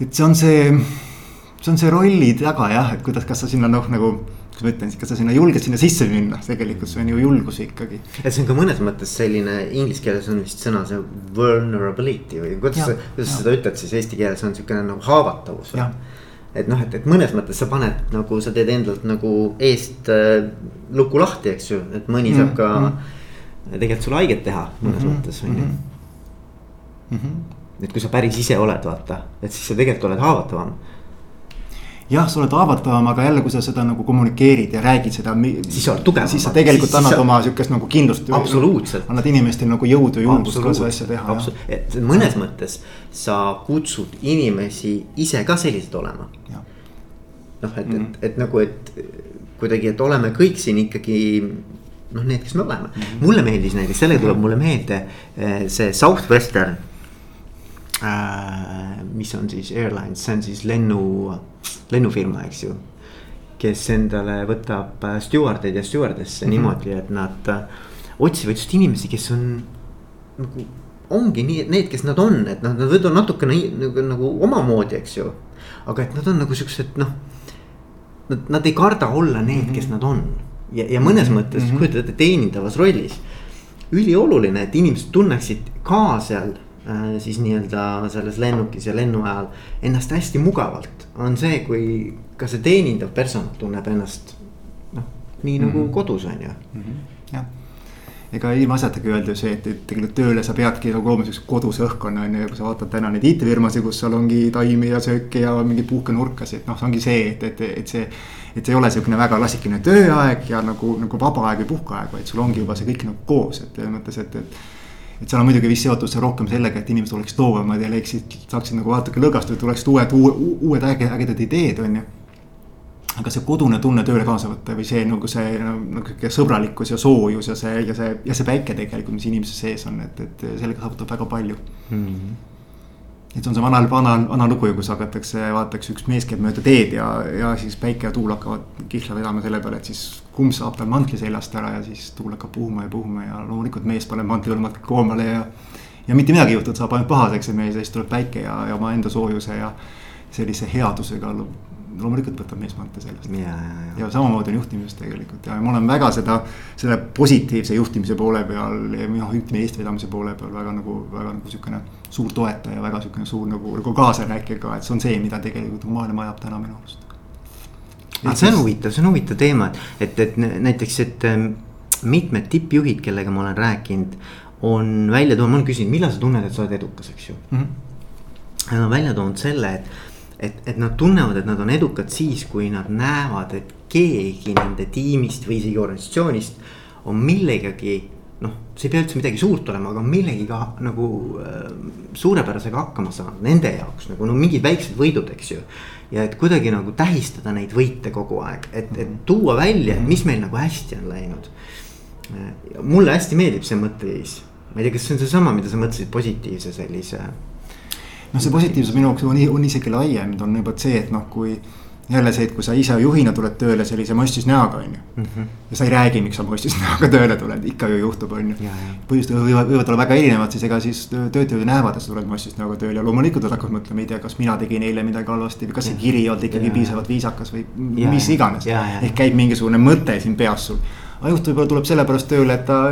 et see on see, see on see rolli taga jah, et kuidas, kas sa sinna noh, nagu kuidas ma ütlen, kas sa sinna julged sinna sisse minna, tegelikult see on ju julgus ikkagi. et see on ka mõnes mõttes selline, inglise keeles on vist sõna see vulnerability või kuidas, kuidas sa seda ütled siis eesti keeles on siukene nagu haavatavus või? et noh, et, et mõnes mõttes sa paned nagu sa teed endalt nagu eest äh, luku lahti, eks ju, et mõni mm -hmm. saab ka mm. tegelikult sulle haiget teha mõnes mm -hmm. mõttes on ju. Mhm. et kui sa päris ise oled, vaata, et siis sa tegelikult oled haavatavam jah, sa oled haavatavam, aga jälle, kui sa seda nagu kommunikeerid ja räägid seda. siis sa oled tugevam. siis sa tegelikult siis, annad sa... oma sihukest nagu kindlust. absoluutselt. annad inimestele nagu jõudu ja julgust ka seda asja teha. et mõnes mõttes sa kutsud inimesi ise ka sellised olema. noh, et mm, -hmm. et, mhm. et nagu, et kuidagi, et oleme kõik siin ikkagi noh, need, kes me oleme mm. -hmm. mulle meeldis näiteks, sellega tuleb mulle meelde eh, see Southwestern. Mis on siis airlines, see on siis lennu lennufirma, eks ju. kes endale võtab äh, stjuardeid ja stjuardesse mm -hmm. niimoodi, et nad äh, otsivad just inimesi, kes on nagu ongi nii, need, kes nad on, et noh, nad võivad olla natukene nagu, nagu omamoodi, eks ju. aga et nad on nagu siuksed noh, nad, nad ei karda olla need mm, -hmm. kes nad on. ja, ja mõnes mhm. mõttes mm -hmm. kujutate teenindavas rollis. ülioluline, et inimesed tunneksid ka seal Äh, siis nii-öelda selles lennukis ja lennu ajal ennast hästi mugavalt. on see, kui ka see teenindav personal tunneb ennast noh, nii mm -hmm. nagu kodus on ju mm. -hmm. jah, ega ilmaasjatagi öelda ju see, et, et tegelikult tööle sa peadki nagu looma siukse koduse õhkkonna on ju, kui sa vaatad täna neid IT-firmasid, kus seal ongi taimi ja sööki ja mingeid puhkenurkasid, noh, see ongi see, et, et, et see et see ei ole sihukene väga klassikaline tööaeg ja nagu, nagu vaba aeg või puhkeaeg, vaid sul ongi juba see kõik nagu koos, et selles mõttes, et, et et seal on muidugi vist seotud see rohkem sellega, et inimesed oleksid loovamad ja leiksid, saaksid nagu natuke lõõgastuda, tuleksid uued, uued ägedad ideed, on ju. aga see kodune tunne tööle kaasa võtta või see nagu see nagu sõbralikkus ja soojus ja see ja see ja see päike tegelikult, mis inimese sees on, et, et sellega saavutab väga palju mm. -hmm et on see vana, vana, vana lugu ju, kus hakatakse, vaadatakse, üks mees käib mööda teed ja, ja siis päike ja tuul hakkavad kihla vedama selle peale, et siis kumb saab tal mantli seljast ära ja siis tuul hakkab puhuma ja puhuma ja loomulikult mees paneb mantli õlmad koomale ja. ja mitte midagi ei juhtu, ta saab ainult pahaseks see mees ja siis tuleb päike ja, ja omaenda soojuse ja sellise headusega loomulikult võtab meesmante sellest. ja, ja, ja. ja samamoodi on juhtimises tegelikult ja ma olen väga seda, selle positiivse juhtimise poole peal ja noh, ütleme eestvedamise poole peal väga nagu, väga nagu sihukene. suur toetaja, väga sihukene suur nagu, nagu kaasarääkija ka, et see on see, mida tegelikult maailm vajab täna minu arust. aga see on huvitav, see on huvitav teema, et, et, et näiteks, et ähm, mitmed tippjuhid, kellega ma olen rääkinud, on välja toonud, ma olen küsinud, millal sa tunned, et sa oled edukas, eks ju mm. -hmm. Nad on välja toonud selle, et et, et nad tunnevad, et nad on edukad siis, kui nad näevad, et keegi nende tiimist või isegi organisatsioonist on millegagi noh, see ei pea üldse midagi suurt olema, aga millegiga nagu äh, suurepärasega hakkama saanud nende jaoks nagu no mingid väiksed võidud, eks ju. ja et kuidagi nagu tähistada neid võite kogu aeg, et, et tuua välja, mis meil nagu hästi on läinud. mulle hästi meeldib see mõtteviis, ma ei tea, kas see on seesama, mida sa mõtlesid positiivse sellise noh, see positiivsus minu jaoks on, on isegi laiem, on juba see, et noh, kui jälle see, et kui sa ise juhina tuled tööle sellise mostis näoga, on ju. -hmm. ja sa ei räägi, miks sa mostis näoga tööle tuled, ikka ju juhtub, on ju. põhjused võivad, võivad olla väga erinevad, siis ega siis töötajad näevad, et sa tuled mostis näoga tööle ja loomulikult nad hakkavad mõtlema, ei tea, kas mina tegin eile midagi halvasti või kas see kiri ei olnud ikkagi piisavalt viisakas või ja, mis iganes. ehk käib mingisugune mõte siin peas sul. aga juht võib-olla tuleb sellepärast tööle, et ta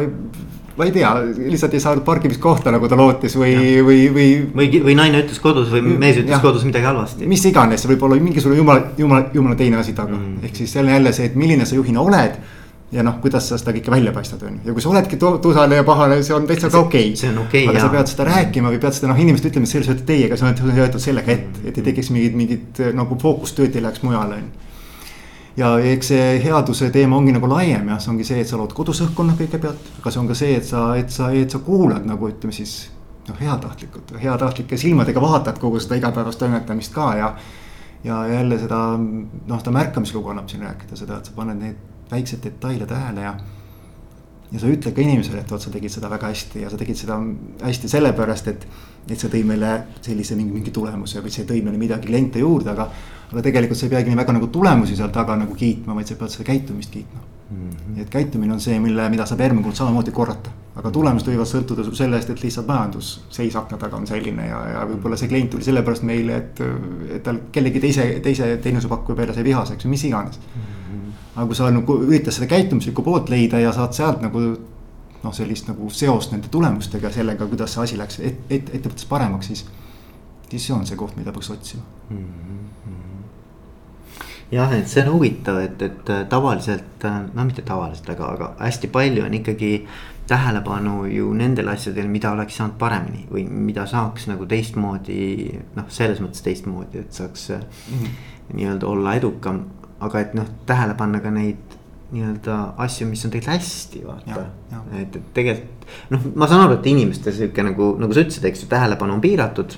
ma ei tea, lihtsalt ei saanud parkimiskohta, nagu ta lootis või, või, või. või, või naine ütles kodus või mees ütles ja. kodus midagi halvasti. mis iganes, see võib olla mingisugune jumala, jumala, jumala teine asi taga mm., ehk siis jälle jälle see, et milline sa juhina oled ja noh, kuidas sa seda kõike välja paistad, on ju, ja kui sa oledki tusane ja pahane, see on täitsa ka okei okay.. Okay, aga jah. sa pead seda rääkima või pead seda noh, inimesed ütlema, et selles öeldud teiega, see on öeldud sellega ette, et ei tekiks mingit, mingit nagu fookustööd ei läheks mujale, on ju ja eks see headuse teema ongi nagu laiem jah, see ongi see, et sa lood kodus õhkkonna kõigepealt, aga see on ka see, et sa, et sa, et sa kuulad nagu ütleme siis. noh, heatahtlikult, heatahtlike silmadega vaatad kogu seda igapäevast toimetamist ka ja. ja jälle seda noh, seda märkamislugu annab siin rääkida seda, et sa paned neid väikseid detaile tähele ja. Ja sa ütled ka inimesele, et vot sa tegid seda väga hästi ja sa tegid seda hästi sellepärast, et. et see tõi meile sellise mingi, mingi tulemuse või see tõi meile midagi kliente juurde, aga aga tegelikult sa ei peagi nii väga nagu tulemusi seal taga nagu kiitma, vaid sa pead seda käitumist kiitma mm. -hmm. et käitumine on see, mille, mida saab järgmine kord samamoodi korrata aga tulemused võivad sõltuda sellest, et lihtsalt majandusseis akna taga on selline ja, ja võib-olla see klient tuli sellepärast meile, et, et tal kellegi teise, teise teenusepakkuja peale sai vihaseks või mis iganes mm. -hmm. Aga kui sa nagu üritad seda käitumuslikku poolt leida ja saad sealt nagu noh, sellist nagu seost nende tulemustega, sellega, kuidas see asi läks et, et, ettevõttes paremaks, siis. siis see on see koht, mida peaks otsima mm. -hmm jah, et see on huvitav, et, et tavaliselt, no mitte tavaliselt, aga, aga hästi palju on ikkagi tähelepanu ju nendel asjadel, mida oleks saanud paremini või mida saaks nagu teistmoodi. noh, selles mõttes teistmoodi, et saaks mm -hmm. nii-öelda olla edukam, aga et noh, tähele panna ka neid nii-öelda asju, mis on tegelikult hästi, vaata. et, et tegelikult noh, ma saan aru, et inimeste sihuke nagu, nagu sa ütlesid, eks ju, tähelepanu on piiratud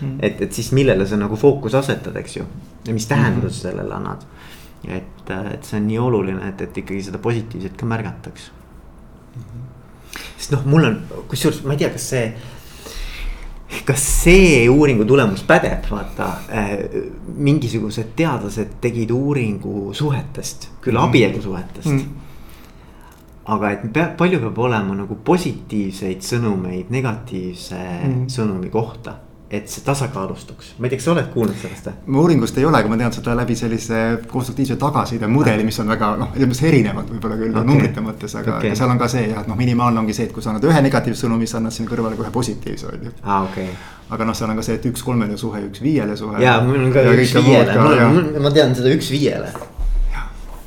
mm.. et, et siis millele sa nagu fookuse asetad, eks ju, ja mis tähenduse mm. sellele annad. et, et see on nii oluline, et, et ikkagi seda positiivset ka märgataks sest noh, mul on, kusjuures ma ei tea, kas see kas see uuringu tulemus pädeb, vaata äh, mingisugused teadlased tegid uuringu suhetest, küll mm. abielusuhetest mm.. aga et peab, palju peab olema nagu positiivseid sõnumeid negatiivse mm. sõnumi kohta et see tasakaalustuks, ma ei tea, kas sa oled kuulnud sellest või? ma uuringust ei ole, aga ma tean seda läbi sellise konstruktiivse tagasiside mudeli, mis on väga noh, selles mõttes erinevad võib-olla küll okay. numbrite mõttes, aga okay. seal on ka see jah, et noh, minimaalne ongi see, et kui sa annad ühe negatiivse sõnumi, siis annad sinna kõrvale kohe positiivse on ju. aa, okei okay aga noh, seal on ka see, et üks kolmele suhe, üks viiele suhe. ja mul on ka ja üks viiele, ma tean seda üks viiele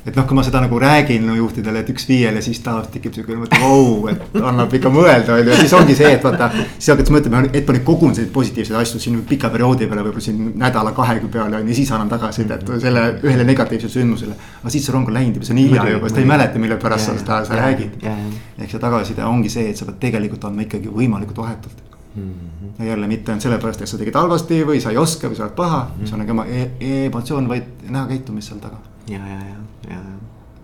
et noh, kui ma seda nagu räägin no, juhtidele, et üks viiele, siis tavaliselt tekib sihuke mõte, vau, et annab ikka mõelda, on ju, ja siis ongi see, et vaata. siis hakatakse mõtlema, et ma nüüd kogun selliseid positiivseid asju siin pika perioodi peale, võib-olla siin nädala-kahekü peale on ju, siis annan tagasisidet selle ühele negatiivsele sündmusele. aga siis see rong on läinud juba, see on hilja juba, sest ei mäleta, mille pärast sa seda, sa räägid. ehk see tagasiside ongi see, et sa pead tegelikult andma ikkagi võimalikult vahetult mm. -hmm. ja jälle mitte ainult sellepärast, et sa tegid halvasti või sa ei oska või sa oled paha mm, -hmm. see on nagu e emotsioon, vaid näha käitumist seal taga. Ja, ja, ja ja,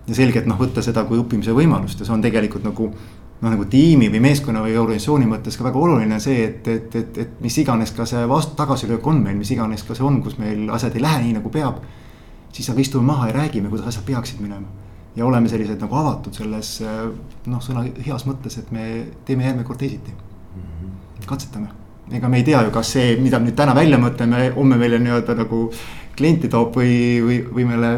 ja selgelt noh, võtta seda kui õppimise võimalust ja see on tegelikult nagu noh, nagu tiimi või meeskonna või organisatsiooni mõttes ka väga oluline see, et, et, et, et mis iganes ka see vastu, tagasilöök on meil, mis iganes ka see on, kus meil asjad ei lähe nii nagu peab. siis aga istume maha ja räägime, kuidas asjad peaksid minema. ja oleme sellised nagu avatud selles noh, sõna heas mõttes, et me teeme järgmine kord teisiti. -hmm. katsetame, ega me ei tea ju, kas see, mida nüüd täna välja mõtleme, homme meile nii-öelda nagu klienti toob või, või, või meile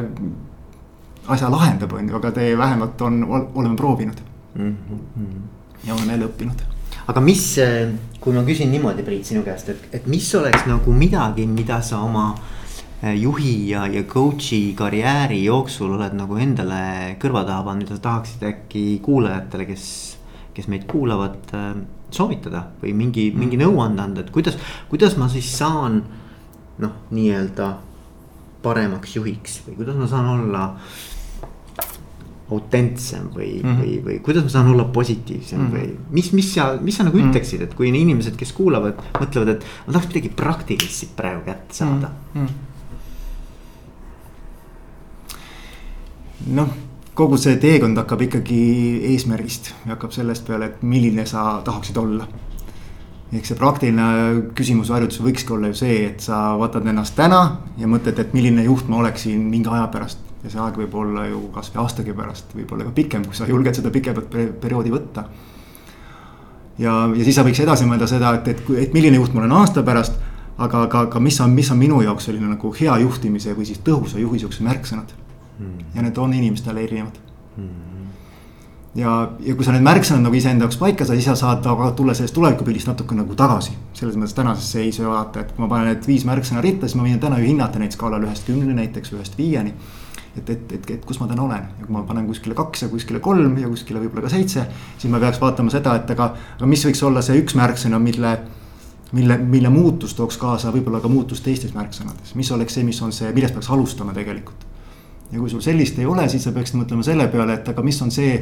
asja lahendab, on ju, aga te vähemalt on, oleme proovinud mm. -hmm. ja oleme jälle õppinud. aga mis, kui ma küsin niimoodi, Priit, sinu käest, et, et mis oleks nagu midagi, mida sa oma eh, juhi ja, ja coach'i karjääri jooksul oled nagu endale kõrva taha pannud, mida sa tahaksid äkki kuulajatele, kes, kes meid kuulavad, eh, soovitada või mingi mingi nõuande anda, et kuidas, kuidas ma siis saan noh, nii-öelda paremaks juhiks või kuidas ma saan olla autentsem või mm, -hmm. või, või kuidas ma saan olla positiivsem mm -hmm. või mis, mis sa, mis sa nagu mm -hmm. ütleksid, et kui inimesed, kes kuulavad, mõtlevad, et ma tahaks midagi praktilist siit praegu kätte saada mm. -hmm. noh, kogu see teekond hakkab ikkagi eesmärgist ja hakkab sellest peale, et milline sa tahaksid olla ehk see praktiline küsimus harjutus võikski olla ju see, et sa vaatad ennast täna ja mõtled, et milline juht ma oleksin mingi aja pärast ja see aeg võib olla ju kasvõi aastagi pärast, võib-olla ka pikem, kui sa julged seda pikemat perioodi võtta. ja, ja siis sa võiks edasi mõelda seda, et, et, et milline juht ma olen aasta pärast. aga, aga, aga mis on, mis on minu jaoks selline nagu hea juhtimise või siis tõhusa juhi siuksed märksõnad mm.. ja need on inimestele erinevad mm. Ja, ja kui sa need märksõnad nagu iseenda jaoks paika saad, siis sa saad aga tulla sellest tulevikupildist natuke nagu tagasi. selles mõttes tänasesse seisu vaadata, et kui ma panen need viis märksõna ritta, siis ma võin täna ju hinnata neid skaalal ühest kümneni näiteks, ühest viieni et, et, et, et kus ma täna olen ja kui ma panen kuskile kaks ja kuskile kolm ja kuskile võib-olla ka seitse. siis ma peaks vaatama seda, et aga, aga mis võiks olla see üks märksõna, mille, mille, mille muutus tooks kaasa võib-olla ka muutust teistes märksõnades, mis oleks see, mis on see, millest peaks alustama tegelikult. ja kui sul sellist ei ole, siis sa peaksid mõtlema selle peale, et aga mis on see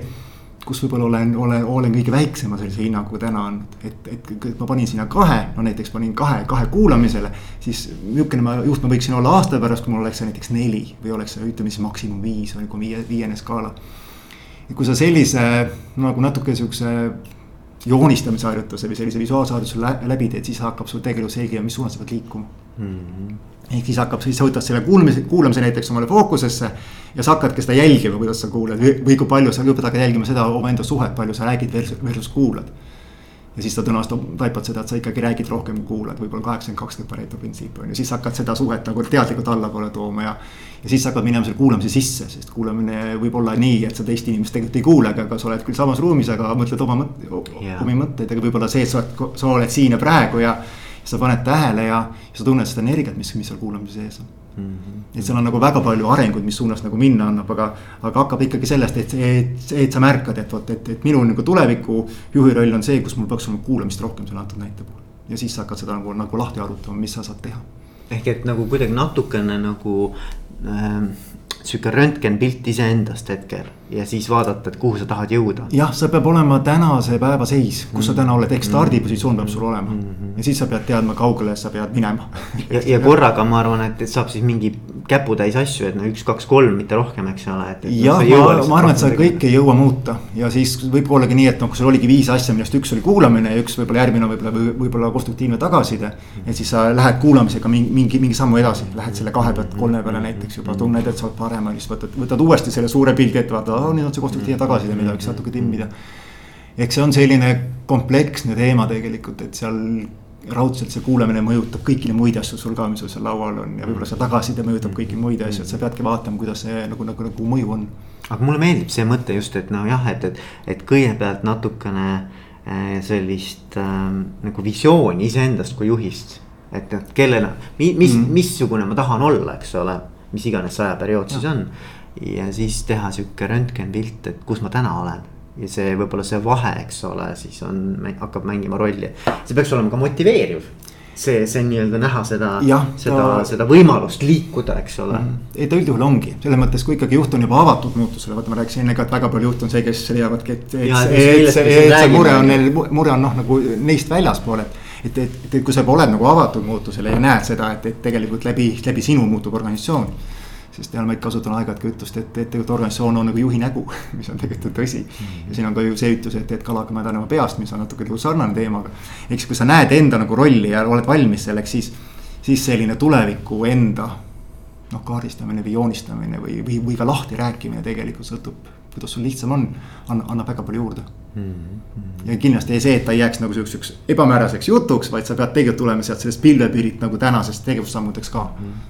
kus võib-olla olen, olen, olen kõige väiksema sellise hinnangu täna andnud, et, et, et ma panin sinna kahe, no näiteks panin kahe, kahe kuulamisele. siis niisugune ma, juht ma võiksin olla aasta pärast, kui mul oleks see näiteks neli või oleks see, ütleme siis maksimum viis on nagu viie, viiene skaala. kui sa sellise nagu natuke sihukese joonistamise harjutuse või sellise visuaalse harjutuse läbi teed, siis hakkab sul tegelikult selgima, mis suunas sa pead liikuma mm. -hmm ehk siis hakkab, siis sa võtad selle kuulmise, kuulamise näiteks omale fookusesse. ja sa hakkadki seda jälgima, kuidas sa kuulad või, või kui palju sa kõigepealt hakkad jälgima seda omaenda suhet, palju sa räägid versus, versus kuulad ja siis sa tõenäoliselt taipad seda, et sa ikkagi räägid rohkem kui kuulad, võib-olla kaheksakümmend, kakskümmend Pareto printsiip on ju, siis hakkad seda suhet nagu teadlikult allapoole tooma ja. ja siis hakkad minema selle kuulamise sisse, sest kuulamine võib olla nii, et sa teist inimest tegelikult ei kuule, aga sa oled küll samas ruumis, aga mõtled oma mõt-, omi mõtteid, aga võib-olla see, et sa oled, sa oled siin ja praegu ja. Sa paned tähele ja, sa tunned seda energiat, mis, mis seal kuulamise sees on mm. -hmm. et seal on nagu väga palju arenguid, mis suunas nagu minna annab, aga, aga hakkab ikkagi sellest, et, et, et sa märkad, et vot, et, et minu nagu tuleviku juhi roll on see, kus mul peaks olema kuulamist rohkem selle antud näite puhul. ja siis sa hakkad seda nagu, nagu lahti arutama, mis sa saad teha. ehk et nagu kuidagi natukene nagu äh, sihuke röntgenpilt iseendast hetkel ja siis vaadata, et kuhu sa tahad jõuda. jah, see peab olema tänase päeva seis, kus mm -hmm. sa täna oled, ehk stardipositsioon peab sul olema mm. -hmm. ja siis sa pead teadma, kaugele sa pead minema ja, ja korraga ma arvan, et, et saab siis mingi käputäis asju, et no üks, kaks, kolm, mitte rohkem, eks ole, et. jah, ma, ma arvan, et sa kõike ei jõua muuta ja siis võib ollagi nii, et noh, kui sul oligi viis asja, millest üks oli kuulamine ja üks võib-olla järgmine võib-olla võib, võib-olla konstruktiivne tagasiside. et siis sa lähed kuulamisega mingi, mingi, mingi sammu edasi, lähed selle kahe pealt kolme peale näiteks juba tunned, et sa oled parem siis võtad, võtad uuesti selle suure pildi ette, vaatad, aa nüüd on see konstruktiivne tagasiside, mida võiks natuke timmida. eks see on selline kompleksne teema tegelikult, et seal raudselt see kuulamine mõjutab kõiki neid muid asju sul ka, mis sul seal laual on ja võib-olla see tagasiside mõjutab kõiki muid asju, et sa peadki vaatama, kuidas see nagu, nagu, nagu mõju on. aga mulle meeldib see mõte just, et nojah, et, et, et kõigepealt natukene äh, sellist äh, nagu visiooni iseendast kui juhist. et noh, kellena, mis mm, -hmm. missugune ma tahan olla, eks ole, mis iganes ajaperiood siis on ja siis teha sihuke röntgenpilt, et kus ma täna olen. ja see võib-olla see vahe, eks ole, siis on, hakkab mängima rolli, see peaks olema ka motiveeriv see, see nii-öelda näha seda, seda ta..., seda võimalust liikuda, eks ole mm. ei ta üldjuhul ongi, selles mõttes, kui ikkagi juht on juba avatud muutusele, vaata ma rääkisin enne ka, et väga palju juhte on see, kes leiavadki, et, et, et, et, et see mure on neil, mure on noh, nagu neist väljaspool, et. et, et, et kui sa oled nagu avatud muutusele ja näed seda, et, et tegelikult läbi, läbi sinu muutub organisatsioon sest seal ma ikka kasutan aeg-ajalt ka ütlust, et, et tegelikult organisatsioon on nagu juhi nägu, mis on tegelikult tõsi mm. -hmm. ja siin on ka ju see ütlus, et, et kalaga mädanema peast, mis on natuke nagu sarnane teemaga. eks kui sa näed enda nagu rolli ja oled valmis selleks, siis, siis selline tuleviku enda noh, kaardistamine või joonistamine või, või, või ka lahti rääkimine tegelikult sõltub, kuidas sul lihtsam on, annab väga palju juurde. Ja kindlasti see, et ta ei jääks nagu sihukeseks ebamääraseks jutuks, vaid sa pead tegelikult tulema sealt sellest pilvepiirilt nagu tänasest tegevussammudeks ka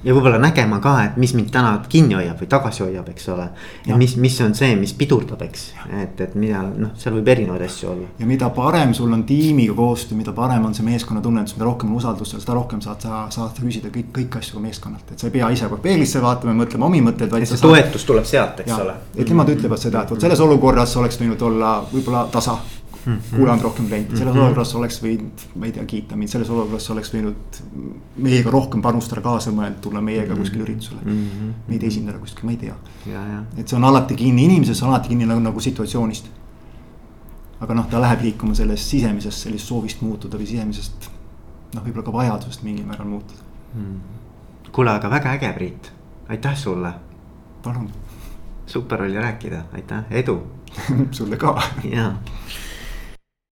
ja võib-olla nägema ka, et mis mind täna kinni hoiab või tagasi hoiab, eks ole. ja mis, mis on see, mis pidurdab, eks, et, et mida noh, seal võib erinevaid asju olla. ja mida parem sul on tiimiga koostöö, mida parem on see meeskonnatunnetus, mida rohkem on usaldust, seda rohkem saad sa, saad sa küsida kõik, kõiki asju ka meeskonnalt, et sa ei pea ise kogu aeg peeglisse vaatama ja mõtlema omi mõtteid. et see toetus tuleb sealt, eks ja, ole. et nemad ütlevad seda, et vot selles olukorras oleks võinud olla võib-olla tasa mm -hmm. kuulanud rohkem kliente, selles mm -hmm. olukorras oleks võinud, ma ei tea, kiita mind, selles olukorras oleks võinud meiega rohkem panustada, kaasa mõelda, tulla meiega mm -hmm. kuskile üritusele mm. -hmm. meid esindada kuskil, ma ei tea. et see on alati kinni inimeses, alati kinni nagu, nagu situatsioonist. aga noh, ta läheb liikuma sellest sisemisest sellist soovist muutuda või sisemisest noh, võib-olla ka vajadusest mingil määral muutuda mm.. kuule, aga väga äge, Priit, aitäh sulle. palun. super oli rääkida, aitäh, edu sulle ka. jaa